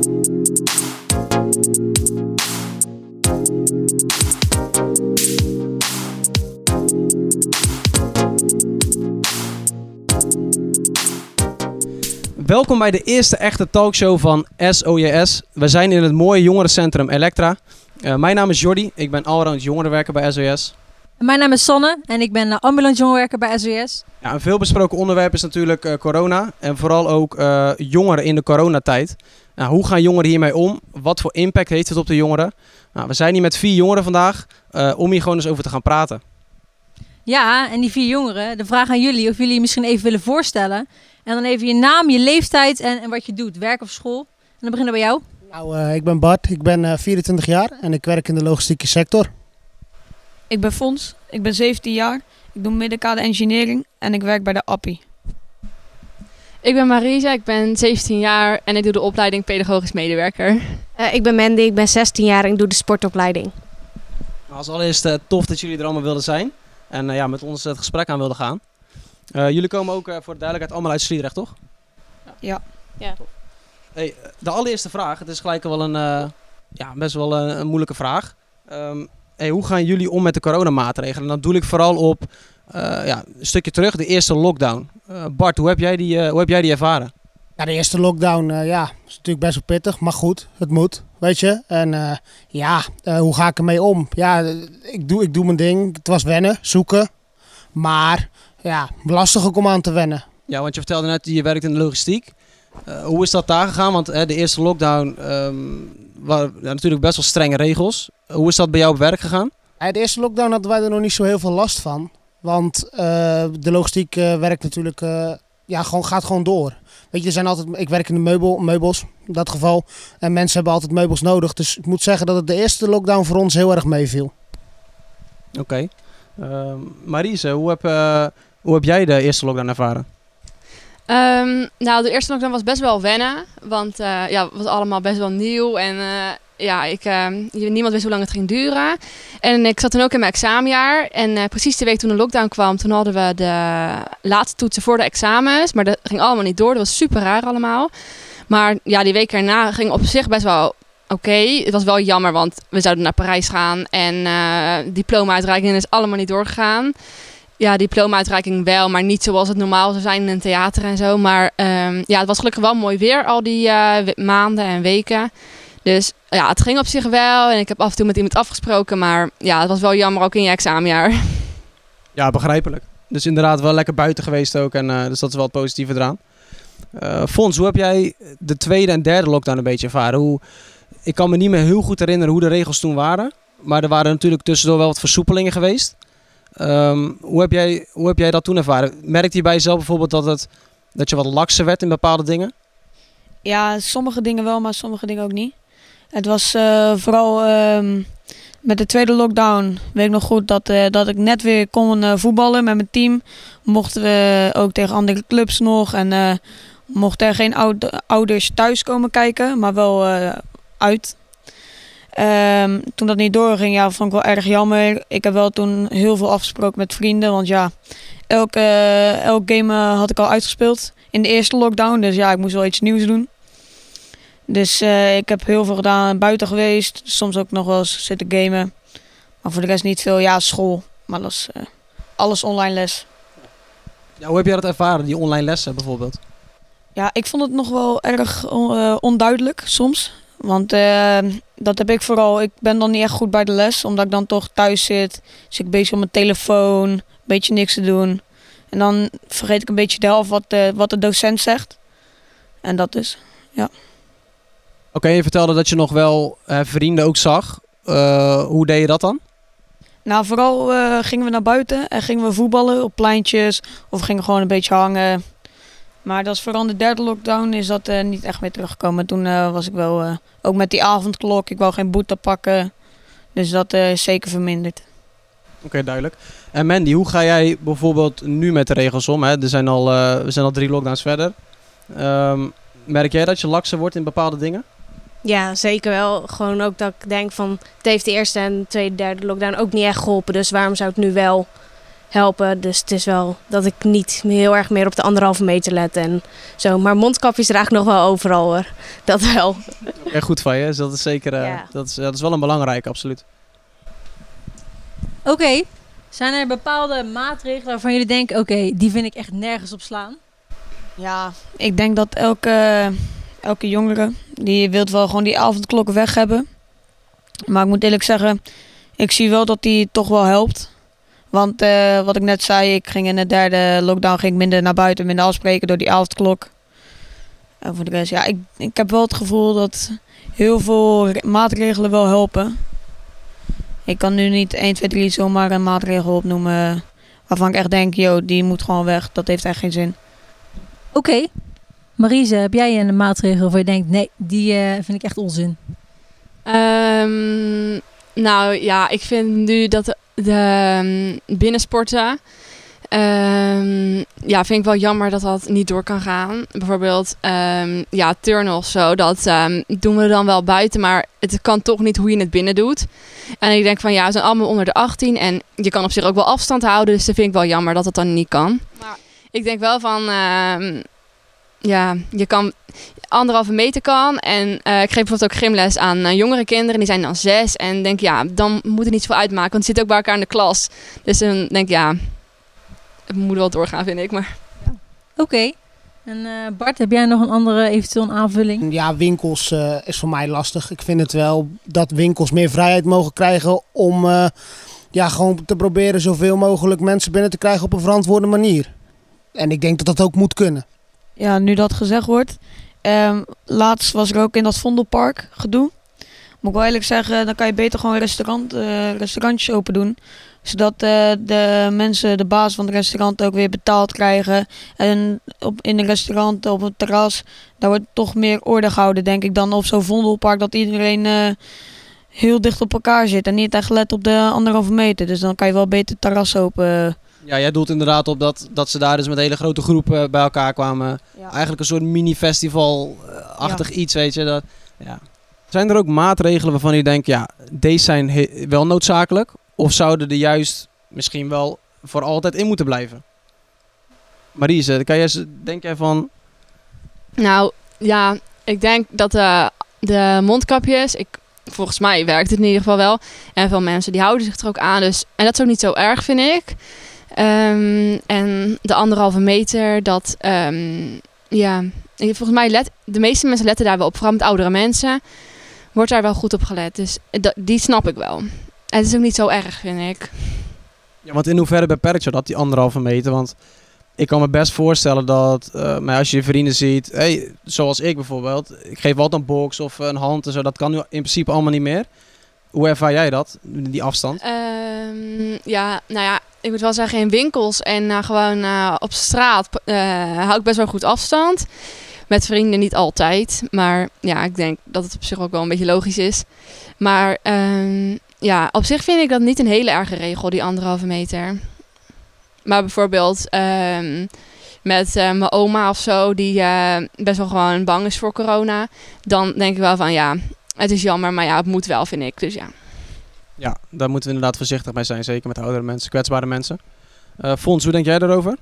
Welkom bij de eerste echte talkshow van SOJS. We zijn in het mooie jongerencentrum Elektra. Uh, mijn naam is Jordi, ik ben allround jongerenwerker bij SOS. Mijn naam is Sanne en ik ben uh, ambulant jongerenwerker bij SOS. Ja, een veelbesproken onderwerp is natuurlijk uh, corona en vooral ook uh, jongeren in de coronatijd. Nou, hoe gaan jongeren hiermee om? Wat voor impact heeft het op de jongeren? Nou, we zijn hier met vier jongeren vandaag om hier gewoon eens over te gaan praten. Ja, en die vier jongeren, de vraag aan jullie of jullie je misschien even willen voorstellen. En dan even je naam, je leeftijd en, en wat je doet, werk of school. En dan beginnen we bij jou. Nou, uh, ik ben Bart, ik ben uh, 24 jaar en ik werk in de logistieke sector. Ik ben Fons, ik ben 17 jaar, ik doe middenkade engineering en ik werk bij de API. Ik ben Marisa, ik ben 17 jaar en ik doe de opleiding pedagogisch medewerker. Uh, ik ben Mandy, ik ben 16 jaar en ik doe de sportopleiding. Als allereerst uh, tof dat jullie er allemaal wilden zijn en uh, ja, met ons het gesprek aan wilden gaan. jullie komen ook voor de duidelijkheid allemaal uit Sliedrecht, toch? Ja. ja. Hey, de allereerste vraag, het is gelijk wel een, ja, best wel een, een moeilijke vraag. Um, hey, hoe gaan jullie om met de coronamaatregelen? En dan doe ik vooral op uh, ja, een stukje terug, de eerste lockdown. Uh, Bart, hoe heb, jij die, uh, hoe heb jij die ervaren? Ja, de eerste lockdown ja, is natuurlijk best wel pittig, maar goed, het moet, weet je. En ja, hoe ga ik ermee om? Ja, ik doe, ik doe mijn ding. Het was wennen, zoeken. Maar ja, lastig ook om aan te wennen. Ja, want je vertelde net, je werkt in de logistiek. Hoe is dat daar gegaan? Want de eerste lockdown um, waren natuurlijk best wel strenge regels. Hoe is dat bij jou op werk gegaan? Ja, de eerste lockdown hadden wij er nog niet zo heel veel last van. Want uh, de logistiek uh, werkt natuurlijk, ja, gewoon, gaat gewoon door. Weet je, er zijn altijd, ik werk in de meubel, meubels, in dat geval. En mensen hebben altijd meubels nodig. Dus ik moet zeggen dat het de eerste lockdown voor ons heel erg meeviel. Oké. Okay. Marise, hoe heb, hoe heb jij de eerste lockdown ervaren? Um, nou, de eerste lockdown was best wel wennen. Want uh, ja, het was allemaal best wel nieuw. En uh, ja, ik, uh, niemand wist hoe lang het ging duren. En ik zat toen ook in mijn examenjaar. En precies de week toen de lockdown kwam, toen hadden we de laatste toetsen voor de examens. Maar dat ging allemaal niet door. Dat was super raar allemaal. Maar ja, die week erna ging op zich best wel oké. Het was wel jammer, want we zouden naar Parijs gaan. En diploma-uitreiking is allemaal niet doorgegaan ja, diploma-uitreiking wel, maar niet zoals het normaal zou zijn in een theater en zo. Maar um, ja, het was gelukkig wel mooi weer al die uh, maanden en weken. Dus ja, het ging op zich wel. En ik heb af en toe met iemand afgesproken. Maar ja, het was wel jammer ook in je examenjaar. Ja, begrijpelijk. Dus inderdaad wel lekker buiten geweest ook. En uh, dus dat is wel het positieve eraan. Uh, Fons, hoe heb jij de tweede en derde lockdown een beetje ervaren? Hoe, ik kan me niet meer heel goed herinneren hoe de regels toen waren. Maar er waren natuurlijk tussendoor wel wat versoepelingen geweest. Um, hoe, heb jij, hoe heb jij dat toen ervaren? Merkte je bij jezelf bijvoorbeeld dat, het, dat je wat lakser werd in bepaalde dingen? Ja, sommige dingen wel, maar sommige dingen ook niet. Het was uh, vooral uh, met de tweede lockdown, weet ik nog goed, dat, uh, dat ik net weer kon uh, voetballen met mijn team. Mochten we ook tegen andere clubs nog en mochten er geen oud ouders thuis komen kijken, maar wel uit. Um, toen dat niet doorging, ja, vond ik wel erg jammer. Ik heb wel toen heel veel afgesproken met vrienden. Want ja, elke, elke game uh, had ik al uitgespeeld in de eerste lockdown. Dus ja, ik moest wel iets nieuws doen. Dus uh, ik heb heel veel gedaan, buiten geweest. Soms ook nog wel eens zitten gamen. Maar voor de rest niet veel. Ja, school. Maar dat is uh, alles online les. Ja, hoe heb jij dat ervaren, die online lessen bijvoorbeeld? Ja, ik vond het nog wel erg on onduidelijk soms. Want uh, dat heb ik vooral. Ik ben dan niet echt goed bij de les, omdat ik dan toch thuis zit. Dus ik bezig op mijn telefoon, een beetje niks te doen. En dan vergeet ik een beetje de helft wat de, wat de docent zegt. En dat is, ja. Oké, okay, je vertelde dat je nog wel uh, vrienden ook zag. Uh, hoe deed je dat dan? Nou, vooral gingen we naar buiten en gingen we voetballen op pleintjes. Of gingen gewoon een beetje hangen. Maar dat is vooral de derde lockdown is dat uh, niet echt meer teruggekomen. Toen uh, was ik wel, uh, ook met die avondklok, ik wou geen boete pakken. Dus dat is zeker verminderd. Oké, okay, duidelijk. En Mandy, hoe ga jij bijvoorbeeld nu met de regels om? Hè? Er zijn al, we zijn al drie lockdowns verder. Um, merk jij dat je lakser wordt in bepaalde dingen? Ja, zeker wel. Gewoon ook dat ik denk van... Het heeft de eerste en de tweede, derde lockdown ook niet echt geholpen. Dus waarom zou het nu wel helpen. Dus het is wel dat ik niet heel erg meer op de anderhalve meter let en zo. Maar mondkapjes draag ik nog wel overal hoor. Dat wel. Echt goed van je, dus dat is zeker eh, Ja. dat is, dat is wel een belangrijke, absoluut. Oké, zijn er bepaalde maatregelen waarvan jullie denken, oké, die vind ik echt nergens op slaan? Ja, ik denk dat elke, elke jongere, die wil wel gewoon die avondklokken weg hebben. Maar ik moet eerlijk zeggen, ik zie wel dat die toch wel helpt. Want eh, wat ik net zei, ik ging in de derde lockdown ging ik minder naar buiten, minder afspreken door die avondklok. En voor de rest, ja, ik, ik heb wel het gevoel dat heel veel re- maatregelen wel helpen. Ik kan nu niet 1, 2, 3 zomaar een maatregel opnoemen waarvan ik echt denk, yo, die moet gewoon weg. Dat heeft echt geen zin. Oké, Marise, heb jij een maatregel waarvan je denkt, nee, die eh, vind ik echt onzin? Ehm, nou ja, ik vind nu dat de, ehm, binnensporten. ehm, ja, vind ik wel jammer dat dat niet door kan gaan. Bijvoorbeeld, ehm, ja, turnen of zo. Dat doen we dan wel buiten, maar het kan toch niet hoe je het binnen doet. En ik denk van ja, we zijn allemaal onder de 18 en je kan op zich ook wel afstand houden. Dus dat vind ik wel jammer dat het dan niet kan. Maar ik denk wel van, ja, je kan anderhalve meter kan. En eh, ik geef bijvoorbeeld ook gymles aan eh, jongere kinderen. Die zijn dan zes. En denk ja, dan moet het niet zoveel uitmaken. Want ze zitten ook bij elkaar in de klas. Dus dan denk ik ja, het moet wel doorgaan vind ik. Maar Oké. En eh, Bart, heb jij nog een andere eventueel een aanvulling? Ja, winkels eh, is voor mij lastig. Ik vind het wel dat winkels meer vrijheid mogen krijgen om eh, ja, gewoon te proberen zoveel mogelijk mensen binnen te krijgen op een verantwoorde manier. En ik denk dat dat ook moet kunnen. Ja, nu dat gezegd wordt. Ehm, laatst was er ook in dat Vondelpark gedoe. Moet ik wel eerlijk zeggen, dan kan je beter gewoon restaurant, eh, restaurantjes open doen. Zodat eh, de mensen, de baas van het restaurant ook weer betaald krijgen. En op, in een restaurant, op het terras, daar wordt toch meer orde gehouden, denk ik, dan op zo'n Vondelpark. Dat iedereen eh, heel dicht op elkaar zit en niet echt let op de anderhalve meter. Dus dan kan je wel beter terras open. Ja, jij doelt inderdaad op dat, dat ze daar dus met hele grote groep eh, bij elkaar kwamen. Eigenlijk een soort mini-festival-achtig iets, weet je. Dat, ja. Zijn er ook maatregelen waarvan je denkt, ja, deze zijn wel noodzakelijk? Of zouden er juist misschien wel voor altijd in moeten blijven? Marise, kan jij, denk jij van... nou ja, ik denk dat de mondkapjes, ik, volgens mij werkt het in ieder geval wel. En veel mensen die houden zich er ook aan. Dus, en dat is ook niet zo erg vind ik. Ehm, en de anderhalve meter, dat ehm, ja, volgens mij let, de meeste mensen letten daar wel op. Vooral met oudere mensen wordt daar wel goed op gelet. Dus dat, die snap ik wel. En het is ook niet zo erg, vind ik. Ja, want in hoeverre beperkt je dat, die anderhalve meter? Want ik kan me best voorstellen dat, eh, maar als je je vrienden ziet, hey, zoals ik bijvoorbeeld, ik geef altijd een box of een hand en zo, dat kan nu in principe allemaal niet meer. Hoe ervaar jij dat, die afstand? Ehm, ja, nou ja, ik moet wel zeggen in winkels en eh, gewoon eh, op straat eh, hou ik best wel goed afstand. Met vrienden niet altijd, maar ja, ik denk dat het op zich ook wel een beetje logisch is. Maar ehm, ja, op zich vind ik dat niet een hele erge regel, die anderhalve meter. Maar bijvoorbeeld ehm, met mijn oma of zo, die best wel gewoon bang is voor corona. Dan denk ik wel van ja, het is jammer, maar ja, het moet wel, vind ik. Dus ja. Ja, daar moeten we inderdaad voorzichtig mee zijn, zeker met oudere mensen, kwetsbare mensen. Eh Fons, hoe denk jij daarover?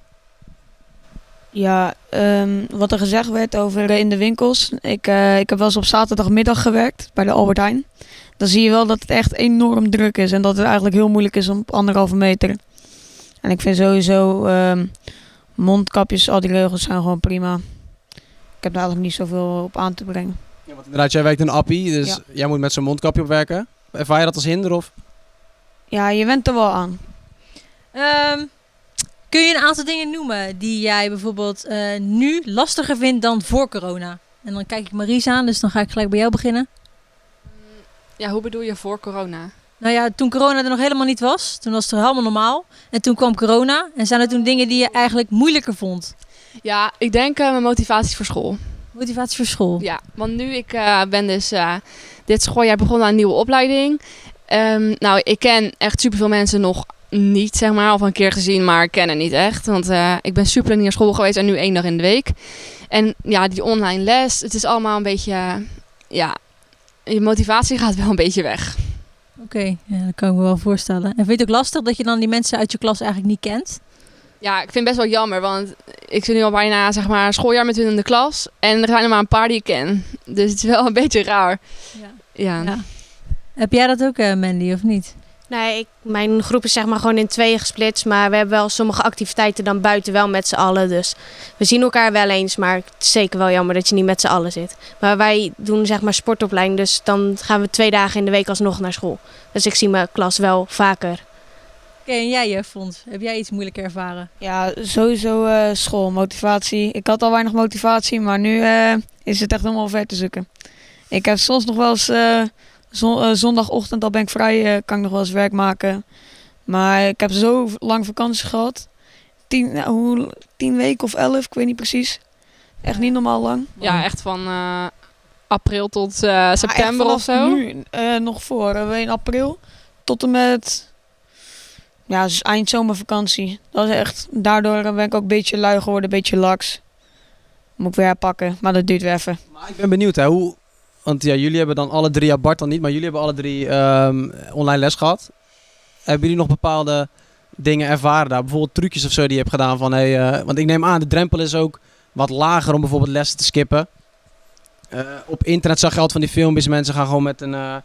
Ja, ehm, wat er gezegd werd over in de winkels. Ik, eh, ik heb wel eens op zaterdagmiddag gewerkt bij de Albert Heijn. Dan zie je wel dat het echt enorm druk is en dat het eigenlijk heel moeilijk is om op anderhalve meter. En ik vind sowieso ehm, mondkapjes, al die regels zijn gewoon prima. Ik heb daar eigenlijk niet zoveel op aan te brengen. Ja, want inderdaad, jij werkt in Appie, dus Ja. jij moet met zo'n mondkapje op werken. Ervaar je dat als hinder of? Ja, je went er wel aan. Ehm, kun je een aantal dingen noemen die jij bijvoorbeeld eh, nu lastiger vindt dan voor corona? En dan kijk ik Maries aan, dus dan ga ik gelijk bij jou beginnen. Ja, hoe bedoel je voor corona? Nou ja, toen corona er nog helemaal niet was, toen was het helemaal normaal. En toen kwam corona. En zijn er toen dingen die je eigenlijk moeilijker vond? Ja, ik denk eh, mijn motivatie voor school. Motivatie voor school. Ja, want nu ik eh, ben dus eh, dit schooljaar begonnen aan een nieuwe opleiding. Ehm, nou, ik ken echt superveel mensen nog niet, zeg maar. Of een keer gezien, maar ik ken het niet echt. Want eh, ik ben super lang niet naar school geweest en nu één dag in de week. En ja, die online les, het is allemaal een beetje... ja, je motivatie gaat wel een beetje weg. Oké, ja, dat kan ik me wel voorstellen. En vind je het ook lastig dat je dan die mensen uit je klas eigenlijk niet kent? Ja, ik vind het best wel jammer, want ik zit nu al bijna zeg maar schooljaar met hun in de klas. En er zijn er maar een paar die ik ken. Dus het is wel een beetje raar. Ja. Ja. Ja. Heb jij dat ook, eh, Mandy, of niet? Nee, ik, mijn groep is zeg maar gewoon in tweeën gesplitst. Maar we hebben wel sommige activiteiten dan buiten wel met z'n allen. Dus we zien elkaar wel eens. Maar het is zeker wel jammer dat je niet met z'n allen zit. Maar wij doen zeg maar sportopleiding. Dus dan gaan we twee dagen in de week alsnog naar school. Dus ik zie mijn klas wel vaker. Oké, en jij, eh, Fons, heb jij iets moeilijk ervaren? Ja, sowieso eh, school, motivatie. Ik had al weinig motivatie, maar nu eh, is het echt helemaal ver te zoeken. Ik heb soms nog wel eens eh, zon- eh, zondagochtend, al ben ik vrij, eh, kan ik nog wel eens werk maken. Maar ik heb zo lang vakantie gehad. Tien, nou, hoe, tien weken of elf, ik weet niet precies. Echt niet normaal lang. ja, echt van eh, april tot eh, september of zo. Nu, nog voor, in april tot en met ja, dus eind zomervakantie. Dat is echt, daardoor ben ik ook een beetje lui geworden, een beetje laks. Moet ik weer pakken, maar dat duurt weer even. Maar ik ben benieuwd, hè, hoe... Want ja, jullie hebben dan alle drie, ja Bart dan niet, maar jullie hebben alle drie ehm, online les gehad. Hebben jullie nog bepaalde dingen ervaren daar? Bijvoorbeeld trucjes of zo die je hebt gedaan van... Eh, want ik neem aan, de drempel is ook wat lager om bijvoorbeeld lessen te skippen. Eh, op internet zag je altijd van die filmpjes, mensen gaan gewoon met een... eh,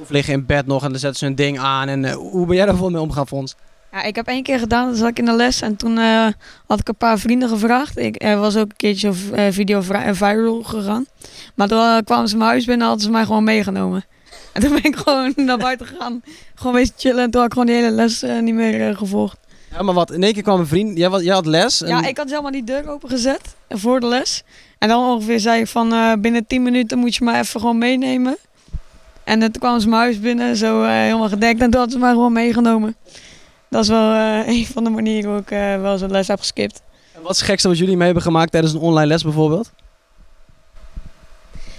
of liggen in bed nog en dan zetten ze een ding aan. En hoe ben jij daar bijvoorbeeld mee omgaan, Fons? Ja, ik heb één keer gedaan, dat zat ik in de les en toen eh, had ik een paar vrienden gevraagd. Ik, er was ook een keertje een eh, video eh, viral gegaan. Maar toen kwamen ze mijn huis binnen en hadden ze mij gewoon meegenomen. En toen ben ik gewoon naar buiten gegaan, gewoon wezen chillen en toen had ik gewoon de hele les niet meer gevolgd. Ja, maar wat? In één keer kwam een vriend, jij, jij had les. En... Ja, ik had zelf maar die deur opengezet voor de les. En dan ongeveer zei ik van binnen 10 minuten moet je mij even gewoon meenemen. En toen kwamen ze mijn huis binnen, zo helemaal gedekt. En toen hadden ze mij gewoon meegenomen. Dat is wel eh, een van de manieren hoe ik eh, wel zo'n les heb geskipt. En Wat is het gekste wat jullie mee hebben gemaakt tijdens een online les bijvoorbeeld?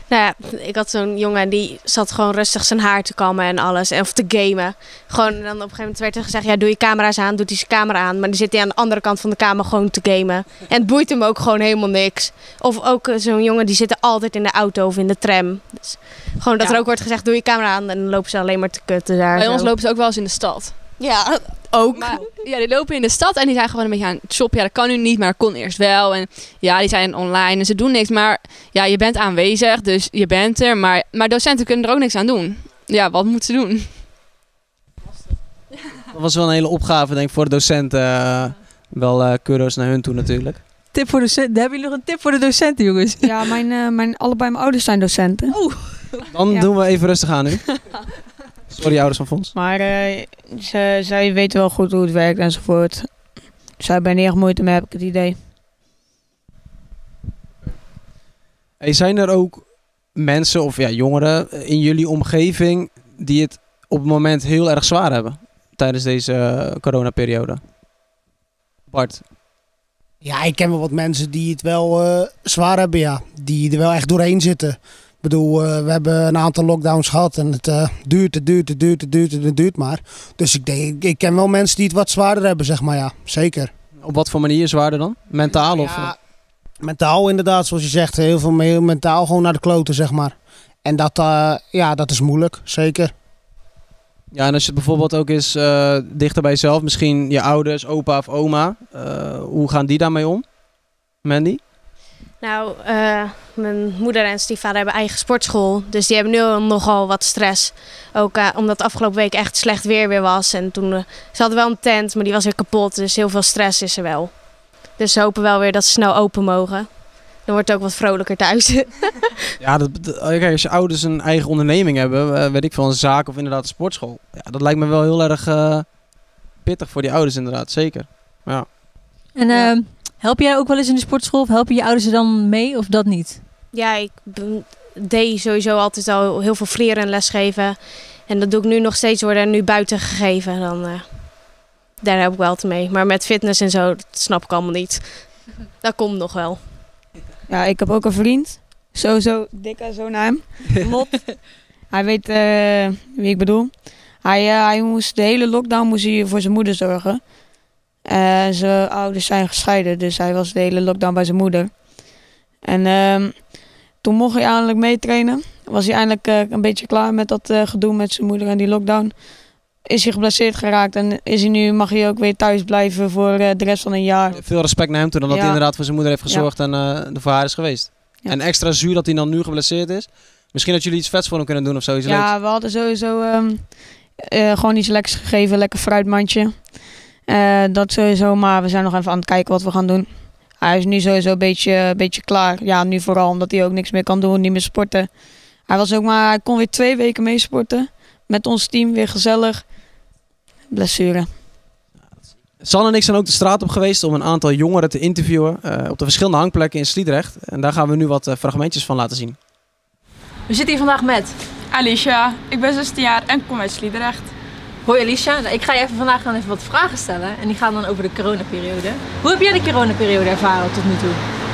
Nou ja, ik had zo'n jongen die zat gewoon rustig zijn haar te kammen en alles. En of te gamen. Gewoon, en dan op een gegeven moment werd er gezegd, ja doe je camera's aan, doet hij zijn camera aan. Maar dan zit hij aan de andere kant van de kamer gewoon te gamen. En het boeit hem ook gewoon helemaal niks. Of ook eh, zo'n jongen die zit altijd in de auto of in de tram. Dus gewoon dat Ja. er ook wordt gezegd, doe je camera aan. En dan lopen ze alleen maar te kutten daar. Bij zo. ons lopen ze ook wel eens in de stad. Ja, ook. Maar, ja, die lopen in de stad en die zijn gewoon een beetje aan het shoppen. Ja, dat kan nu niet, maar dat kon eerst wel. En ja, die zijn online en ze doen niks. Maar ja, je bent aanwezig, dus je bent er. Maar, maar docenten kunnen er ook niks aan doen. Ja, wat moeten ze doen? Dat was wel een hele opgave, denk ik, voor de docenten. eh, wel eh kudos naar hun toe natuurlijk. Tip voor docenten. Hebben jullie nog een tip voor de docenten, jongens? Ja, mijn, eh, mijn, allebei mijn ouders zijn docenten. Dan Ja. doen we even rustig aan nu. Sorry, ouders van Fons. Maar eh, ze, zij weten wel goed hoe het werkt enzovoort. Zij hebben er niet echt moeite mee, heb ik het idee. Hey, zijn er ook mensen of ja, jongeren in jullie omgeving die het op het moment heel erg zwaar hebben tijdens deze eh, coronaperiode? Bart, Ja, ik ken wel wat mensen die het wel eh, zwaar hebben, ja. Die er wel echt doorheen zitten. Ik bedoel, eh, we hebben een aantal lockdowns gehad en het eh, duurt, het duurt, het duurt, het duurt, het duurt maar. Dus ik, denk, ik ken wel mensen die het wat zwaarder hebben, zeg maar, ja. Zeker. op wat voor manier zwaarder dan? Mentaal of? Ja, mentaal inderdaad, zoals je zegt. Heel veel me- mentaal gewoon naar de kloten, zeg maar. En dat, eh, ja, dat is moeilijk, zeker. Ja, en als je het bijvoorbeeld ook eens eh, dichter bij jezelf, misschien je ouders, opa of oma, eh, hoe gaan die daarmee om? Mandy? Nou, eh, mijn moeder en stiefvader hebben eigen sportschool. Dus die hebben nu nogal wat stress. Ook eh, omdat afgelopen week echt slecht weer weer was. En toen, eh, ze hadden wel een tent, maar die was weer kapot. Dus heel veel stress is er wel. Dus ze hopen wel weer dat ze snel open mogen. Dan wordt het ook wat vrolijker thuis. Ja, dat, dat- kijk, als je ouders een eigen onderneming hebben, weet ik veel, een zaak of inderdaad een sportschool. Ja, dat lijkt me wel heel erg eh, pittig voor die ouders inderdaad, zeker. En Ja. ehm, help jij ook wel eens in de sportschool? Of helpen je ouders er dan mee of dat niet? ja, ik ben- deed sowieso altijd al heel veel vlieren en lesgeven. En dat doe ik nu nog steeds worden en nu buiten gegeven. Dan, eh, daar heb ik wel te mee. Maar met fitness en zo, dat snap ik allemaal niet. Dat komt nog wel. Ja, ik heb ook een vriend. Sowieso dikke zo naar hem. Lot. hij weet eh, wie ik bedoel. Hij, eh, hij moest de hele lockdown moest hij voor zijn moeder zorgen. Eh, zijn ouders zijn gescheiden, dus hij was de hele lockdown bij zijn moeder. En ehm, toen mocht hij eindelijk meetrainen. was hij eindelijk eh, een beetje klaar met dat eh, gedoe met zijn moeder en die lockdown. Is hij geblesseerd geraakt en is hij nu, mag hij ook weer thuis blijven voor de rest van een jaar. Veel respect naar hem toe, dan dat Ja. hij inderdaad voor zijn moeder heeft Ja. gezorgd en er voor haar is geweest. Ja. En extra zuur dat hij dan nu geblesseerd is. Misschien dat jullie iets vets voor hem kunnen doen of zoiets leuks. Ja, we hadden sowieso ehm, eh, gewoon iets lekkers gegeven, lekker fruitmandje. Eh, dat sowieso, maar we zijn nog even aan het kijken wat we gaan doen. Hij is nu sowieso een beetje, een beetje klaar. Ja, nu vooral omdat hij ook niks meer kan doen, niet meer sporten. Hij was ook maar, hij kon weer twee weken meesporten. Met ons team, weer gezellig. Blessure. San en ik zijn ook de straat op geweest om een aantal jongeren te interviewen eh, op de verschillende hangplekken in Sliedrecht. En daar gaan we nu wat eh, fragmentjes van laten zien. We zitten hier vandaag met. Alicia, ik ben 16 jaar en kom uit Sliedrecht. Hoi Alicia, nou, ik ga je even vandaag gaan even wat vragen stellen. En die gaan dan over de coronaperiode. Hoe heb jij de coronaperiode ervaren tot nu toe?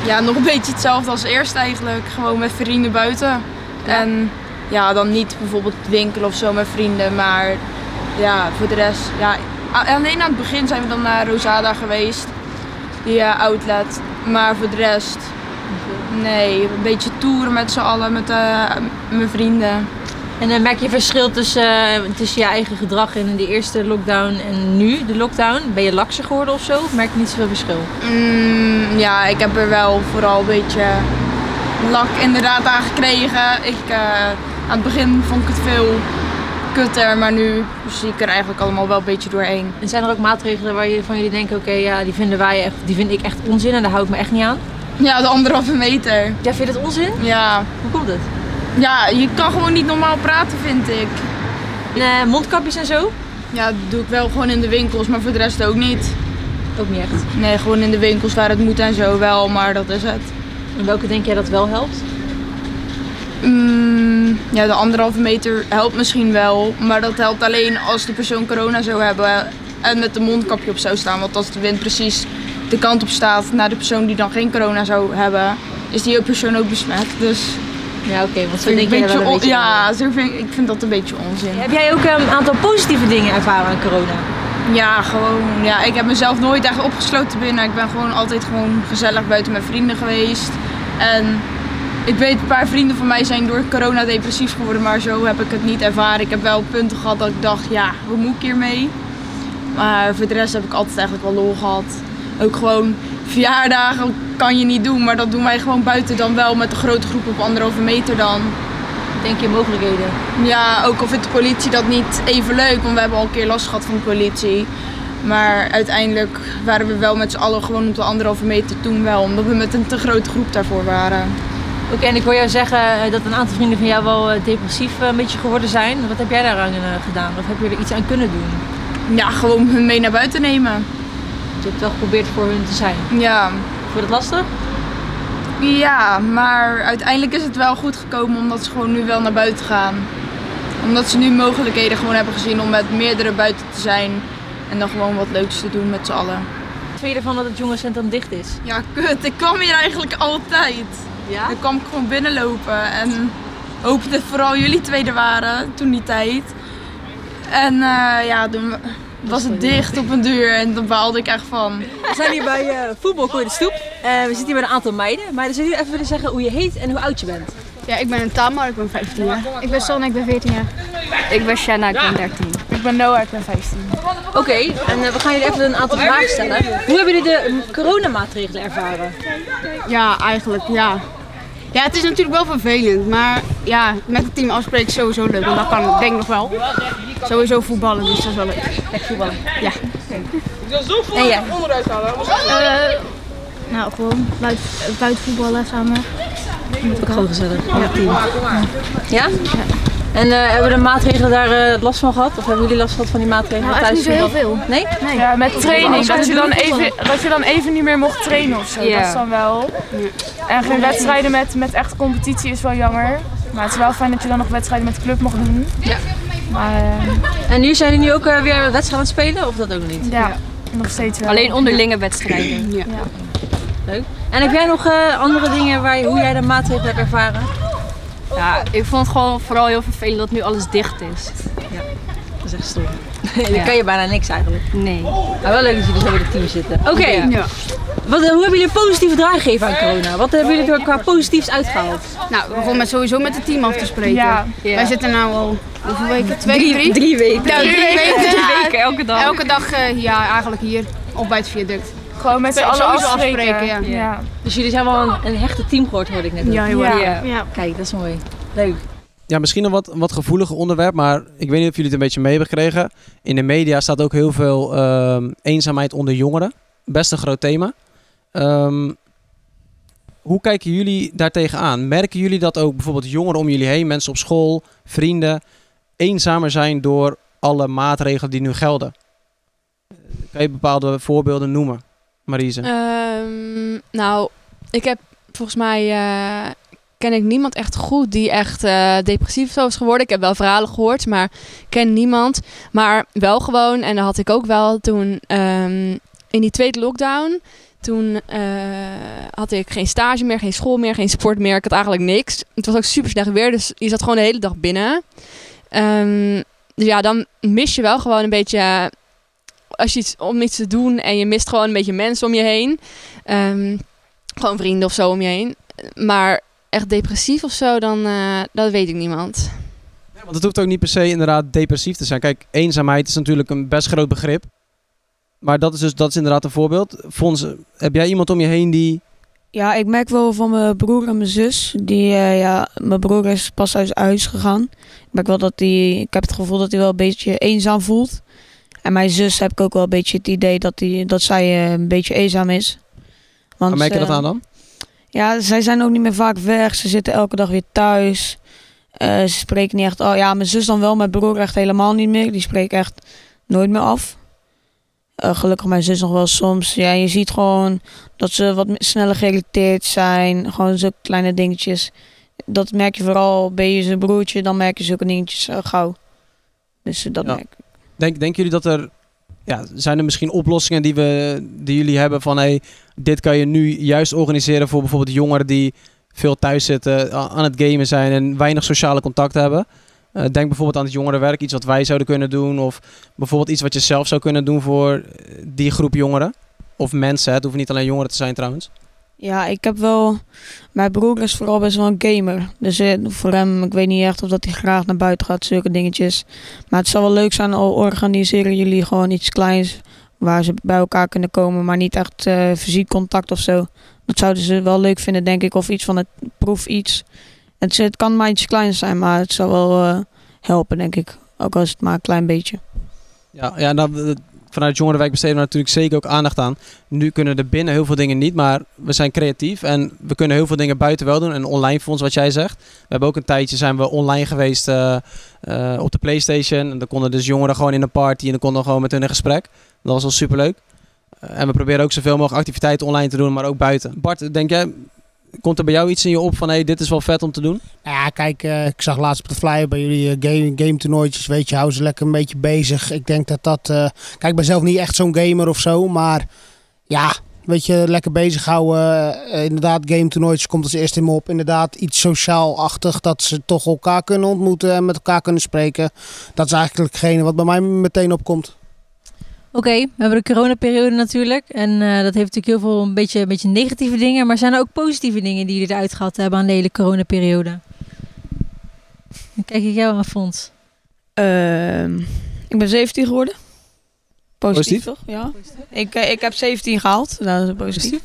Ja, nog een beetje hetzelfde als eerst eigenlijk. Gewoon met vrienden buiten. En ja, dan niet bijvoorbeeld winkelen of zo met vrienden, maar ja, voor de rest, ja. Alleen aan het begin zijn we dan naar Rosada geweest, die eh, outlet. Maar voor de rest, nee, een beetje toeren met z'n allen, met eh, mijn vrienden. En dan merk je verschil tussen, eh, tussen je eigen gedrag in de eerste lockdown en nu de lockdown? Ben je lakser geworden of zo? Of merk je niet zoveel verschil? Mm, ja, ik heb er wel vooral een beetje lak inderdaad aan gekregen. Ik, eh, aan het begin vond ik het veel kutter, maar nu zie ik er eigenlijk allemaal wel een beetje doorheen. En zijn er ook maatregelen waar je van jullie denken, oké, ja, die vinden wij echt, die vind ik echt onzin en daar hou ik me echt niet aan? Ja, de anderhalve meter. Ja, vind je dat onzin? Ja. Hoe komt het? Ja, je kan gewoon niet normaal praten, vind ik. En, eh, mondkapjes en zo? Ja, dat doe ik wel gewoon in de winkels, maar voor de rest ook niet. Ook niet echt. Nee, gewoon in de winkels waar het moet en zo wel, maar dat is het. En welke denk jij dat wel helpt? Mm, ja, de anderhalve meter helpt misschien wel. Maar dat helpt alleen als de persoon corona zou hebben en met een mondkapje op zou staan. Want als de wind precies de kant op staat naar de persoon die dan geen corona zou hebben, is die persoon ook besmet. Dus Ja, oké, want zo vind ik denk je er wel een beetje Ja, ik ik vind dat een beetje onzin. Heb jij ook een aantal positieve dingen ervaren aan corona? Ja, gewoon. Ja, ik heb mezelf nooit echt opgesloten binnen. Ik ben gewoon altijd gewoon gezellig buiten met vrienden geweest. En ik weet, een paar vrienden van mij zijn door corona depressief geworden, maar zo heb ik het niet ervaren. Ik heb wel punten gehad dat ik dacht, ja, hoe moet ik hiermee? Maar voor de rest heb ik altijd eigenlijk wel lol gehad. Ook gewoon verjaardagen kan je niet doen, maar dat doen wij gewoon buiten dan wel met een grote groep op anderhalve meter dan. Denk je mogelijkheden? Ja, ook al vindt de politie dat niet even leuk, want we hebben al een keer last gehad van de politie. Maar uiteindelijk waren we wel met z'n allen gewoon op de anderhalve meter toen wel, omdat we met een te grote groep daarvoor waren. Oké, en ik hoor jou zeggen eh, dat een aantal vrienden van jou wel eh, depressief eh, een beetje geworden zijn. Wat heb jij daaraan gedaan? Of heb je er iets aan kunnen doen? Ja, gewoon hun mee naar buiten nemen. Je hebt wel geprobeerd voor hun te zijn. Ja. Vond je dat lastig? ja, maar uiteindelijk is het wel goed gekomen omdat ze gewoon nu wel naar buiten gaan. Omdat ze nu mogelijkheden gewoon hebben gezien om met meerdere buiten te zijn en dan gewoon wat leuks te doen met z'n allen. Wat vind je ervan dat het jongerencentrum dicht is? Ja, kut. Ik kwam hier eigenlijk altijd. Ja? Dan kwam ik gewoon binnenlopen en hoopte vooral jullie twee er waren toen die tijd. En eh, ja, toen was het dicht op een duur en daar baalde ik echt van. We zijn hier bij uh, Voetbalkooi de Stoep. Uh, we zitten hier met een aantal meiden. Maar dus nu even willen zeggen hoe je heet en hoe oud je bent. Ja, ik ben een Tamar, ik ben 15 jaar. Ik ben Sanne, ik ben 14 jaar. Ik ben Shanna, ik ben 13. Ik ben Noah, ik ben 15. Oké, okay, en uh, we gaan jullie even een aantal vragen stellen. Hoe hebben jullie de coronamaatregelen ervaren? Ja, eigenlijk ja. Ja, het is natuurlijk wel vervelend, maar ja, met het team afspreken is sowieso leuk. En dat kan denk ik nog wel. Sowieso voetballen, dus dat is wel leuk. Echt voetballen? Ja. En jij? Uh, nou, gewoon buiten, buiten voetballen samen. Ook gewoon gezellig, ja. team. Ja? ja? En uh, hebben de maatregelen daar uh, last van gehad? Of hebben jullie last gehad van die maatregelen nou, thuis? niet zo heel veel. Nee? nee. Ja, met training. Dat je, dan even, dat je dan even niet meer mocht trainen of zo. Dat is dan wel. En geen wedstrijden met, met echt competitie is wel jammer. Maar het is wel fijn dat je dan nog wedstrijden met de club mag doen. Ja. Maar, uh, en nu zijn jullie ook uh, weer wedstrijden aan het spelen? Of dat ook niet? Ja, nog steeds wel. Alleen onderlinge wedstrijden. Ja. Leuk. En heb jij nog uh, andere dingen waar je, hoe jij de maatregelen hebt ervaren? Ja, ik vond het gewoon vooral heel vervelend dat nu alles dicht is. Ja. Dat is echt stom. Dan kan je bijna niks eigenlijk. Nee. Maar wel leuk dat jullie zo in het team zitten. Oké, Ja. wat, eh, hoe hebben jullie een positieve draai gegeven aan corona? Wat hebben jullie er qua positiefs uitgehaald? Nou, we begonnen met sowieso met het team af te spreken. Ja. Wij zitten nu al hoeveel weken? Twee, drie? drie weken. Ja, drie weken. weken, elke dag. Elke dag eh, ja, eigenlijk hier. Of bij het viaduct. Gewoon met z'n allen afspreken. afspreken, ja. ja. Dus jullie zijn wel een, een hechte team geworden, hoorde ik net. ook. Ja. Ja. Ja. Kijk, dat is mooi. Leuk. Ja, misschien een wat, wat gevoeliger onderwerp, maar ik weet niet of jullie het een beetje mee hebben gekregen. In de media staat ook heel veel ehm, eenzaamheid onder jongeren. Best een groot thema. Ehm, hoe kijken jullie daar tegenaan? Merken jullie dat ook bijvoorbeeld jongeren om jullie heen, mensen op school, vrienden, eenzamer zijn door alle maatregelen die nu gelden? Kan je bepaalde voorbeelden noemen, Marise? Ehm, nou, ik heb volgens mij eh, ken ik niemand echt goed die echt eh, depressief is geworden. Ik heb wel verhalen gehoord, maar ken niemand. Maar wel gewoon, en dat had ik ook wel toen ehm, in die tweede lockdown. Toen eh, had ik geen stage meer, geen school meer, geen sport meer. Ik had eigenlijk niks. Het was ook super slecht weer, dus je zat gewoon de hele dag binnen. Ehm, dus ja, dan mis je wel gewoon een beetje als je iets om iets te doen en je mist gewoon een beetje mensen om je heen. Ehm, gewoon vrienden of zo om je heen. Maar echt depressief of zo, dan eh, dat weet ik niemand. Want het hoeft ook niet per se inderdaad depressief te zijn. Kijk, eenzaamheid is natuurlijk een best groot begrip. Maar dat is dus dat is inderdaad een voorbeeld. Fons, heb jij iemand om je heen die... Ja, ik merk wel van mijn broer en mijn zus. Die, eh, ja, mijn broer is pas uit huis gegaan. Ik merk wel dat die, ik heb het gevoel dat hij wel een beetje eenzaam voelt. En mijn zus heb ik ook wel een beetje het idee dat, die, dat zij eh, een beetje eenzaam is. Want, Waar merk je dat eh, aan dan? Ja, zij zijn ook niet meer vaak weg. Ze zitten elke dag weer thuis. Eh, ze spreken niet echt. Oh ja, mijn zus dan wel, mijn broer echt helemaal niet meer. Die spreekt echt nooit meer af. Gelukkig mijn zus nog wel soms. Ja, je ziet gewoon dat ze wat sneller geïrriteerd zijn. Gewoon zulke kleine dingetjes. Dat merk je vooral bij je zijn broertje. Dan merk je zulke dingetjes eh, gauw. Dus dat Ja. merk. Denk, denken jullie dat er... Ja, zijn er misschien oplossingen die, we, die jullie hebben van... Hey, dit kan je nu juist organiseren voor bijvoorbeeld jongeren die veel thuis zitten, aan het gamen zijn en weinig sociale contact hebben. Eh, denk bijvoorbeeld aan het jongerenwerk, iets wat wij zouden kunnen doen. Of bijvoorbeeld iets wat je zelf zou kunnen doen voor eh, die groep jongeren. Of mensen, het hoeven niet alleen jongeren te zijn trouwens. Ja, ik heb wel. Mijn broer is vooral best wel een gamer. Dus eh, voor hem, ik weet niet echt of dat hij graag naar buiten gaat, zulke dingetjes. Maar het zou wel leuk zijn, al organiseren jullie gewoon iets kleins waar ze bij elkaar kunnen komen, maar niet echt eh, fysiek contact of zo. Dat zouden ze wel leuk vinden, denk ik, of iets van het proef iets. Het, het kan maar iets kleins zijn, maar het zou wel eh, helpen, denk ik. Ook al is het maar een klein beetje. Ja, ja nou, vanuit het jongerenwerk besteden we natuurlijk zeker ook aandacht aan. Nu kunnen er binnen heel veel dingen niet, maar we zijn creatief en we kunnen heel veel dingen buiten wel doen. En online fonds, wat jij zegt. We hebben ook een tijdje zijn we online geweest eh, eh, op de Playstation. En dan konden dus jongeren gewoon in een party en dan konden we gewoon met hun in gesprek. Dat was wel superleuk. Eh, en we proberen ook zoveel mogelijk activiteiten online te doen, maar ook buiten. Bart, denk jij, komt er bij jou iets in je op van hey, dit is wel vet om te doen? Ja, kijk, eh, ik zag laatst op de flyer bij jullie eh, game, game toernooitjes, weet je, hou ze lekker een beetje bezig. Ik denk dat dat, eh, kijk, ik ben zelf niet echt zo'n gamer of zo, maar ja, weet je, lekker bezighouden. Eh, inderdaad, game toernooitjes komt als eerste in me op. Inderdaad, iets sociaal-achtig, dat ze toch elkaar kunnen ontmoeten en met elkaar kunnen spreken. Dat is eigenlijk hetgene wat bij mij meteen opkomt. Oké, we hebben de coronaperiode natuurlijk. En eh, dat heeft natuurlijk heel veel een beetje, een beetje negatieve dingen. Maar zijn er ook positieve dingen die jullie eruit gehad hebben aan de hele coronaperiode? Dan kijk ik jou aan, Fons. Ehm, ik ben 17 geworden. Positief, Positief? toch? Ja. Ik, eh, ik heb 17 gehaald. Dat is positief.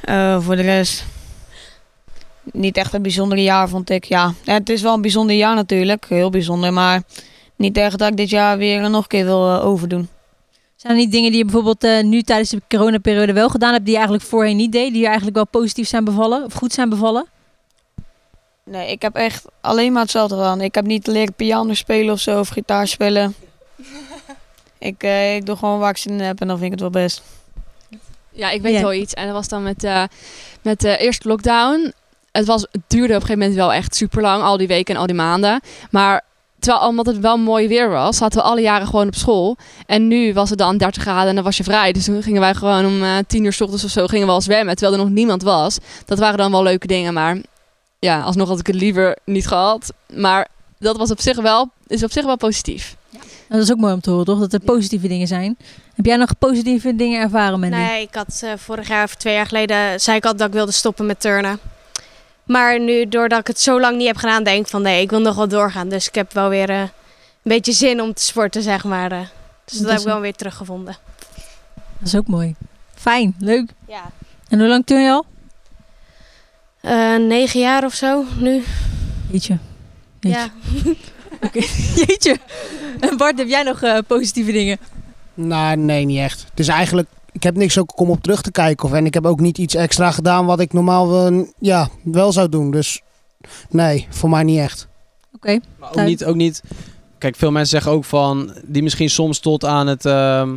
Eh, voor de rest niet echt een bijzonder jaar, vond ik. Ja, het is wel een bijzonder jaar natuurlijk. Heel bijzonder. Maar niet echt dat ik dit jaar weer nog een keer wil overdoen. Zijn er niet dingen die je bijvoorbeeld eh, nu tijdens de coronaperiode wel gedaan hebt... die je eigenlijk voorheen niet deed? Die je eigenlijk wel positief zijn bevallen? Of goed zijn bevallen? Nee, ik heb echt alleen maar hetzelfde gedaan. Ik heb niet leren piano spelen of zo, of gitaar spelen. ik, eh, ik doe gewoon waar ik zin in heb en dan vind ik het wel best. Ja, ik weet wel iets. En dat was dan met, eh, met de eerste lockdown. Het, was, het duurde op een gegeven moment wel echt super lang, al die weken en al die maanden. Maar terwijl omdat het wel mooi weer was, zaten we alle jaren gewoon op school. En nu was het dan 30 graden en dan was je vrij. Dus toen gingen wij gewoon om eh 10 uur s ochtends of zo gingen we al zwemmen, terwijl er nog niemand was. Dat waren dan wel leuke dingen, maar ja, alsnog had ik het liever niet gehad. Maar dat was op zich wel, is op zich wel positief. Dat is ook mooi om te horen, toch? Dat er positieve dingen zijn. Heb jij nog positieve dingen ervaren, Mandy? Nee, ik had eh, vorig jaar of twee jaar geleden zei ik al dat ik wilde stoppen met turnen. Maar nu, doordat ik het zo lang niet heb gedaan, denk ik van nee, ik wil nog wel doorgaan. Dus ik heb wel weer eh, een beetje zin om te sporten, zeg maar. eh. dus dat Dat heb ik wel weer teruggevonden. Dat is ook mooi. Fijn, leuk. Ja. En hoe lang turn je al? Eh, negen jaar of zo nu. Jeetje. Jeetje. Ja. Jeetje. En Bart, heb jij nog eh, positieve dingen? Nou, nee, niet echt. Dus eigenlijk, ik heb niks ook om op terug te kijken. Of, en ik heb ook niet iets extra gedaan wat ik normaal wel, ja, wel zou doen. Dus nee, voor mij niet echt. Oké. Maar ook niet, ook niet. Kijk, veel mensen zeggen ook van. die misschien soms tot aan het. ehm,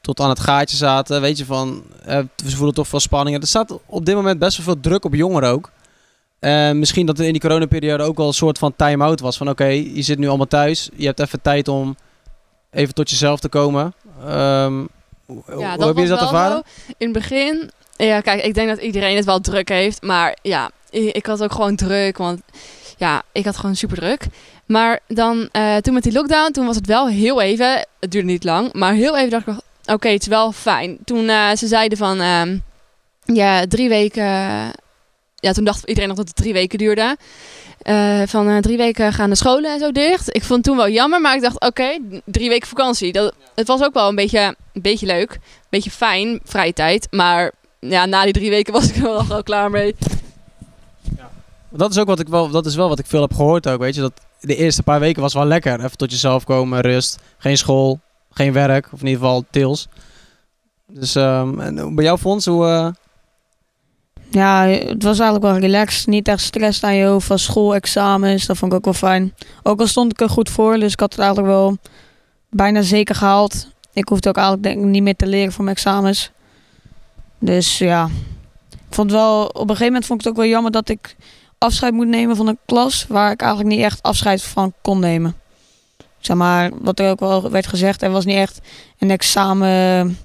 tot aan het gaatje zaten. Weet je van. eh, ze voelen toch veel spanning. Er staat op dit moment best wel veel druk op jongeren ook. Eh, misschien dat er in die coronaperiode ook wel een soort van time-out was. Van oké, je zit nu allemaal thuis. Je hebt even tijd om even tot jezelf te komen. Ehm, hoe hoe Ja, heb dat je was dat wel ervaren? zo. In het begin, ja, kijk, ik denk dat iedereen het wel druk heeft. Maar ja, ik, ik had ook gewoon druk, want ja, ik had gewoon super druk. Maar dan, eh, toen met die lockdown, toen was het wel heel even, het duurde niet lang, maar heel even dacht ik, oké, het is wel fijn. Toen eh, ze zeiden van, ehm, ja, drie weken, ja, toen dacht iedereen nog dat het drie weken duurde. Eh, van drie weken gaan de scholen en zo dicht. Ik vond het toen wel jammer, maar ik dacht, oké, drie weken vakantie. Dat, het was ook wel een beetje, een beetje leuk, een beetje fijn, vrije tijd. Maar ja, na die drie weken was ik er wel al klaar mee. Dat is ook wat ik wel, dat is wel wat ik veel heb gehoord ook, weet je. Dat de eerste paar weken was wel lekker. Even tot jezelf komen, rust. Geen school, geen werk. Of in ieder geval tils. Dus ehm, en bij jou Fons, hoe... eh, Ja, het was eigenlijk wel relaxed. Niet echt stress aan je hoofd van school, examens. Dat vond ik ook wel fijn. Ook al stond ik er goed voor, dus ik had het eigenlijk wel bijna zeker gehaald. Ik hoefde ook eigenlijk denk niet meer te leren voor mijn examens. Dus ja, ik vond wel, op een gegeven moment vond ik het ook wel jammer dat ik afscheid moet nemen van een klas waar ik eigenlijk niet echt afscheid van kon nemen. Zeg maar, wat er ook wel werd gezegd, er was niet echt een examen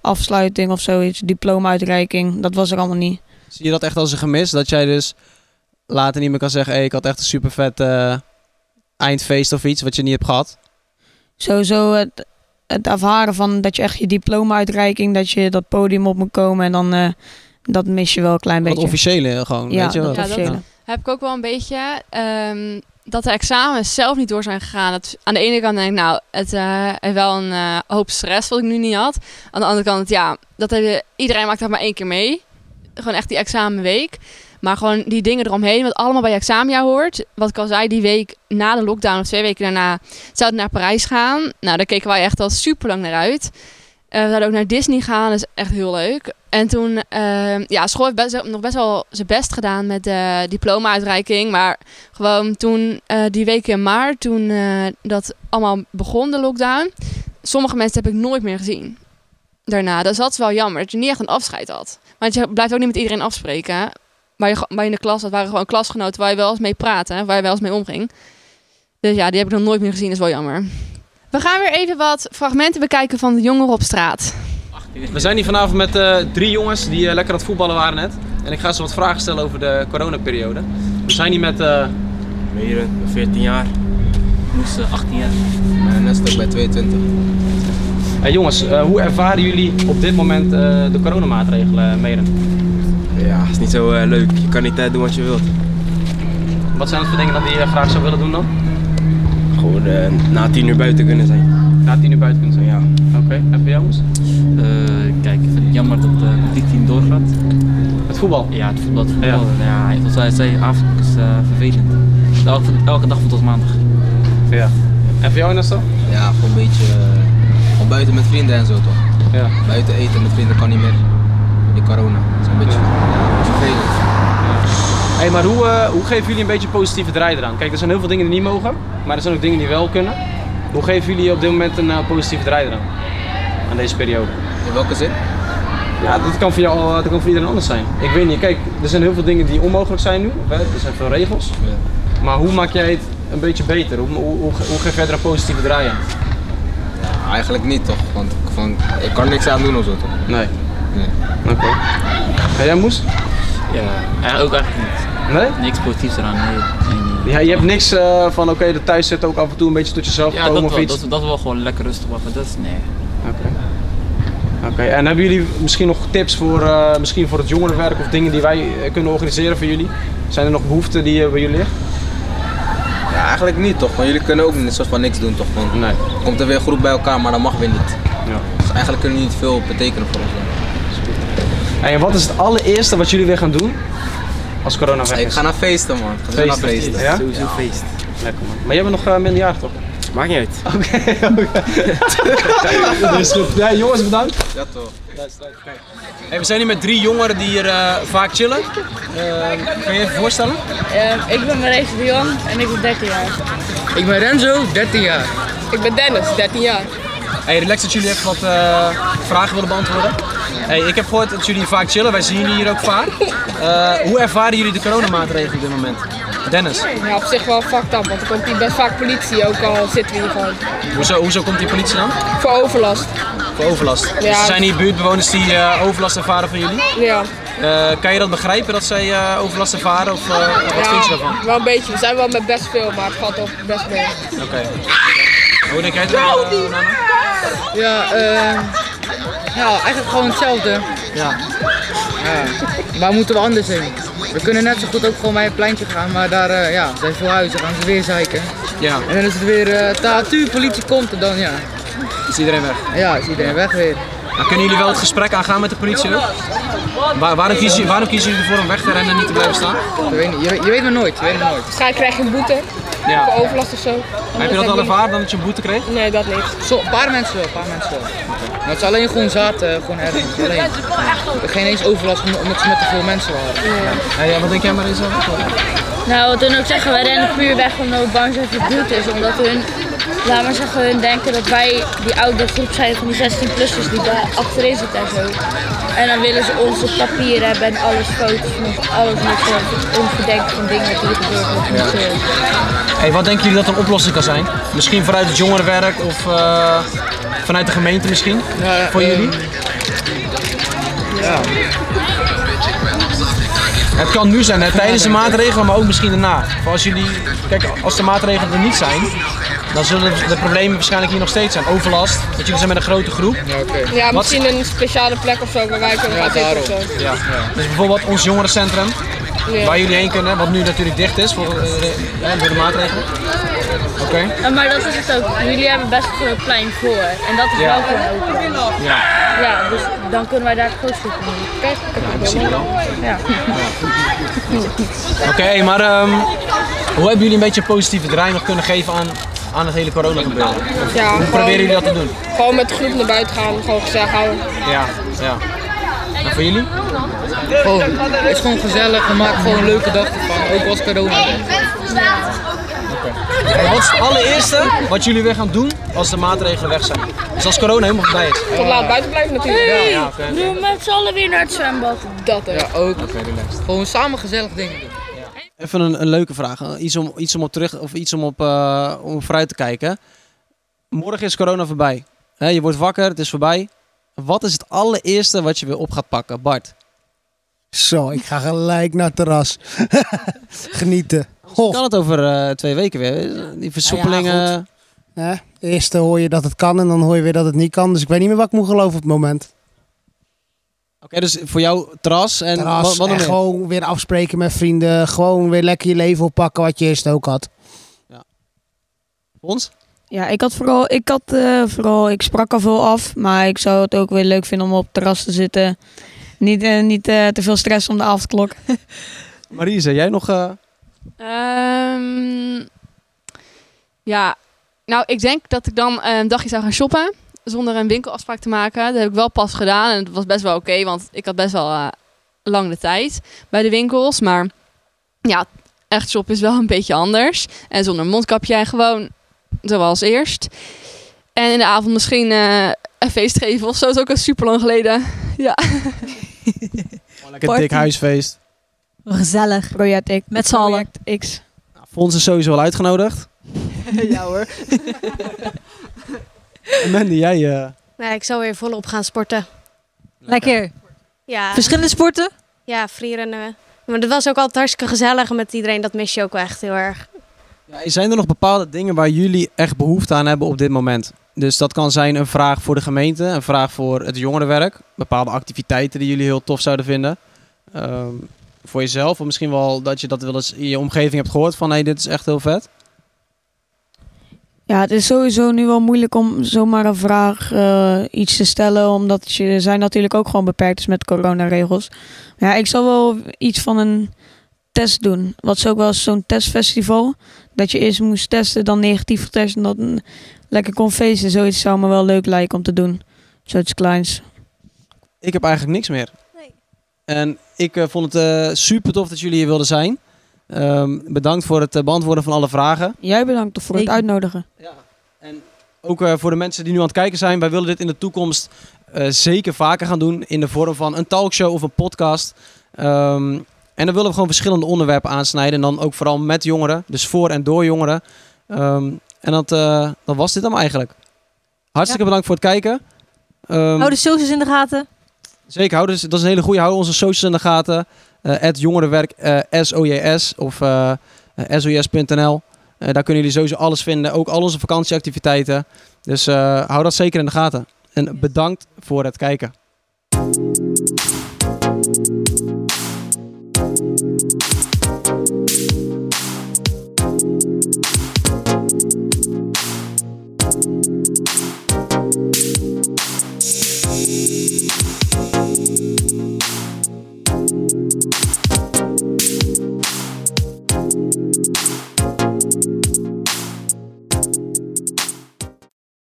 afsluiting of zoiets, diploma-uitreiking. Dat was er allemaal niet. zie je dat echt als een gemis? Dat jij dus later niet meer kan zeggen... Hey, ik had echt een super vet eindfeest of iets wat je niet hebt gehad. sowieso het, het ervaren van dat je echt je diploma-uitreiking, dat je dat podium op moet komen en dan eh, dat mis je wel een klein Wat beetje. officiële gewoon, Ja, weet je wel. dat Ja, dat-. Heb ik ook wel een beetje. ehm, dat de examens zelf niet door zijn gegaan. Dat, aan de ene kant denk ik, nou, het eh, heeft wel een eh, hoop stress wat ik nu niet had. Aan de andere kant, ja, dat heb je, iedereen maakt dat maar één keer mee. Gewoon echt die examenweek. Maar gewoon die dingen eromheen, wat allemaal bij je hoort. Wat ik al zei, die week na de lockdown of twee weken daarna zou het naar Parijs gaan. Nou, daar keken wij echt al super lang naar uit. Eh, we zouden ook naar Disney gaan, dat is echt heel leuk. En toen, eh, ja, school heeft best, nog best wel zijn best gedaan met de diploma-uitreiking. Maar gewoon toen, eh, die week in maart, toen eh, dat allemaal begon, de lockdown. Sommige mensen heb ik nooit meer gezien. Daarna, dat is wel jammer, dat je niet echt een afscheid had. Want je blijft ook niet met iedereen afspreken. Waar je, ge- waar je in de klas had, waren gewoon klasgenoten waar je wel eens mee praatte, waar je wel eens mee omging. Dus ja, die heb ik nog nooit meer gezien, dat is wel jammer. We gaan weer even wat fragmenten bekijken van de jongeren op straat. We zijn hier vanavond met eh, drie jongens die eh, lekker aan het voetballen waren net. En ik ga ze wat vragen stellen over de coronaperiode. We zijn hier met... eh, Meren, 14 jaar. Moest eh, 18 jaar. En Nestor bij 22. Hey jongens, eh, hoe ervaren jullie op dit moment eh, de coronamaatregelen, Meren? Ja, is niet zo eh, leuk. Je kan niet eh, doen wat je wilt. Wat zijn het voor dingen dat je graag zou willen doen dan? Gewoon eh, na 10 uur buiten kunnen zijn. Na tien uur buiten kunnen zijn? Ja. Oké, en voor jou jongens? Eh, kijk, ik vind het jammer dat de competitie niet doorgaat. Het voetbal? Ja, het voetbal. Het voetbal. Ja. Ja. zoals hij zei, avond is eh, vervelend. Elke, elke dag voelt als maandag. Ja. En voor jou Nestor? Ja, gewoon een beetje eh, buiten met vrienden en zo toch. Ja. Buiten eten met vrienden kan niet meer. Die corona. Dat is een beetje ja, vervelend. Hey, maar hoe, eh, hoe geven jullie een beetje positieve draai eraan? Kijk, er zijn heel veel dingen die niet mogen, maar er zijn ook dingen die wel kunnen. Hoe geven jullie op dit moment een eh, positieve draai eraan? Aan deze periode? In welke zin? Ja, dat kan voor jou, al- dat kan voor iedereen anders zijn. Ik weet niet, kijk, er zijn heel veel dingen die onmogelijk zijn nu. Er zijn veel regels. Ja. Maar hoe maak jij het een beetje beter? Hoe, hoe, hoe, hoe geef jij er een positieve draai aan? Eigenlijk niet toch. Want ik, van, ik kan niks aan doen of zo toch. Nee. Nee. Oké. En jij moest? Ja, ook eigenlijk niet. Nee? Niks positiefs eraan, nee. nee, nee. Ja, je hebt niks eh, van oké, de thuis zitten ook af en toe een beetje tot jezelf Ja, komen dat of wel, iets? dat, dat is wel gewoon lekker rustig, maar dat is nee. Oké. Oké, en hebben jullie misschien nog tips voor, eh, misschien voor het jongerenwerk of dingen die wij eh, kunnen organiseren voor jullie? Zijn er nog behoeften die bij jullie liggen? Eigenlijk niet toch? Want jullie kunnen ook niet soort van niks doen toch? Want Nee. komt er weer een groep bij elkaar, maar dat mag weer niet. Ja. Dus eigenlijk kunnen jullie niet veel betekenen voor ons. Hey, en wat is het allereerste wat jullie weer gaan doen als corona weg is? Ik ga naar feesten man. Ik ga zo naar Feesten. feesten. Ja? Sowieso feest. Lekker man. Maar jij bent nog uh, minderjarig toch? Maakt niet uit. Is goed. Ja, jongens, bedankt. Ja toch. Hey, we zijn hier met drie jongeren die hier eh, vaak chillen. Eh, kan je je even voorstellen? ik ben Marijs de Jong en ik ben 13 jaar. Ik ben Renzo, 13 jaar. Ik ben Dennis, 13 jaar. Hey, relax dat jullie even wat eh, vragen willen beantwoorden. Hey, ik heb gehoord dat jullie vaak chillen, wij zien jullie hier ook vaak. Eh, hoe ervaren jullie de coronamaatregelen op dit moment? Dennis, Ja, op zich wel fucked up, want er komt hier best vaak politie, ook al zitten we hier gewoon. hoezo, hoezo komt die politie dan? Voor overlast. Voor overlast. Dus er zijn hier buurtbewoners die eh, overlast ervaren van jullie. Ja, Eh, kan je dat begrijpen dat zij eh, overlast ervaren of eh, wat vind je daarvan? wel een beetje. We zijn wel met best veel, maar het valt ook best mee. Oké. Hoe denk jij uh, Nana? Ja, ja, eigenlijk gewoon hetzelfde. Ja. Ja. Waar moeten we anders heen? We kunnen net zo goed ook gewoon bij het pleintje gaan, maar daar eh, ja, zijn veel huizen, gaan ze weer zeiken. Ja, En dan is het weer uh, tatu, politie komt en dan ja, is iedereen weg. ja, is iedereen weg weer. Nou, kunnen jullie wel het gesprek aangaan met de politie ook? Waar, waarom, kiezen, jullie- waarom kiezen jullie ervoor om weg te rennen en niet te blijven staan? Je weet, niet, je, weet, je weet maar nooit, je weet maar nooit. Waarschijnlijk krijg je een boete Ja. voor overlast of zo. Heb je dat al ervaren dan dat je een boete kreeg? Nee, dat niet. Zo, een paar mensen wel, een paar mensen wel. Maar het is alleen gewoon zaad, eh, gewoon ergens. Alleen. Geen eens overlast omdat ze met te veel mensen waren. Ja, wat denk jij maar eens Nou, wat hun ook zeggen, wij rennen puur weg omdat we bang zijn voor boete is. Omdat hun, laat maar zeggen, hun denken dat wij die oude groep zijn van die 16-plussers die daar achterin zitten en zo. En dan willen ze onze papieren hebben en alles, foto's van ons, alles moet zo ongedenkt van dingen wat hier gebeurt. Wat. Hey, denken jullie dat een oplossing kan zijn? Misschien vanuit het jongerenwerk of eh, vanuit de gemeente misschien? Ja, Voor jullie? Ja. Het kan nu zijn, hè, tijdens de maatregelen, maar ook misschien daarna. Voor als jullie, kijk, als de maatregelen er niet zijn, dan zullen de problemen waarschijnlijk hier nog steeds zijn. Overlast, dat jullie zijn met een grote groep. Ja, oké. Ja, Wat- misschien een speciale plek of zo waar wij kunnen gaan zitten of zo. Ja. Dus bijvoorbeeld ons jongerencentrum, Ja. waar jullie heen kunnen, wat nu natuurlijk dicht is voor, eh, door de maatregelen. Oké. Ja, maar dat is het ook. Jullie hebben best een groot plein voor. En dat is Ja. wel gewoon open. Ja. Ja, dus dan kunnen wij daar het grootste van doen. Kijk, principe wel. Ja. Oké, maar ehm, hoe hebben jullie een beetje een positieve draai nog kunnen geven aan, aan het hele corona gebeuren? Of Ja, hoe gewoon- proberen jullie dat te doen? Gewoon met de groep naar buiten gaan, gewoon gezellig houden. Ja, ja. En voor jullie? Gewoon, het is gewoon gezellig, we maken gewoon een leuke dag ervan, ook als corona. Hey, wat is het allereerste wat jullie weer gaan doen als de maatregelen weg zijn? Dus als corona helemaal voorbij is. Tot laat buiten blijven natuurlijk. Ja, ja, oké. Doen met z'n allen weer naar het zwembad. Dat ook. Ja, ook. Gewoon samen gezellig dingen doen. Even een, een leuke vraag. Iets om, iets om op terug of iets om op, eh, om vooruit te kijken. Morgen is corona voorbij. Je wordt wakker, het is voorbij. Wat is het allereerste wat je weer op gaat pakken, Bart? Zo, ik ga gelijk naar het terras. Genieten. Goh. Kan het over eh, twee weken weer? Die versoepelingen. Nou ja, Hè? Eerst hoor je dat het kan en dan hoor je weer dat het niet kan. Dus ik weet niet meer wat ik moet geloven op het moment. Oké, dus voor jou terras en Terras wat, en gewoon weer afspreken met vrienden. Gewoon weer lekker je leven oppakken wat je eerst ook had. Ons? Ja, ik had vooral, ik had eh, vooral, ik sprak al veel af, maar ik zou het ook weer leuk vinden om op het terras te zitten. Niet, eh, niet eh, te veel stress om de avondklok. Marise, jij nog... eh, Ehm, ja, nou, ik denk dat ik dan een dagje zou gaan shoppen. Zonder een winkelafspraak te maken. Dat heb ik wel pas gedaan. En het was best wel oké, want ik had best wel eh, lang de tijd bij de winkels. Maar ja, echt shoppen is wel een beetje anders. En zonder mondkapje en gewoon zoals eerst. En in de avond misschien eh, een feest geven of zo. Dat is ook al super lang geleden. Ja. lekker Party. dik huisfeest. Gezellig. Project X. Met z'n allen. Project X. Fons is sowieso wel uitgenodigd. ja hoor. En Mandy, jij... eh, Nee, ik zal weer volop gaan sporten. Lekker. Ja, Verschillende sporten? ja freerunnen. Maar het was ook altijd hartstikke gezellig met iedereen. Dat mis je ook wel echt heel erg. Ja, zijn er nog bepaalde dingen waar jullie echt behoefte aan hebben op dit moment? Dus dat kan zijn een vraag voor de gemeente, een vraag voor het jongerenwerk, bepaalde activiteiten die jullie heel tof zouden vinden. Ehm, voor jezelf, of misschien wel dat je dat wel eens in je omgeving hebt gehoord van hé, hey, dit is echt heel vet. Ja, het is sowieso nu wel moeilijk om zomaar een vraag eh, iets te stellen, omdat je zijn natuurlijk ook gewoon beperkt is met coronaregels. Maar ja, ik zal wel iets van een test doen. Wat is ook wel zo'n testfestival. Dat je eerst moest testen, dan negatief testen, en dan lekker kon feesten. Zoiets zou me wel leuk lijken om te doen. Zoiets kleins. Ik heb eigenlijk niks meer. Nee. En ik eh, vond het eh, super tof dat jullie hier wilden zijn. Ehm, bedankt voor het eh, beantwoorden van alle vragen. Jij bedankt voor het uitnodigen. Ja. En ook uh, voor de mensen die nu aan het kijken zijn. Wij willen dit in de toekomst uh, zeker vaker gaan doen. In de vorm van een talkshow of een podcast. Um, en dan willen we gewoon verschillende onderwerpen aansnijden. En dan ook vooral met jongeren. Dus voor en door jongeren. Um, en dat, uh, dat was dit dan eigenlijk. Hartstikke ja. bedankt voor het kijken. Um, hou de socials in de gaten. Zeker, hou dus, dat is een hele goede. Hou onze socials in de gaten. Uh, jongerenwerk uh, SOJS of uh, SOJS.nl. daar kunnen jullie sowieso alles vinden. Ook al onze vakantieactiviteiten. Dus hou dat zeker in de gaten. En bedankt voor het kijken.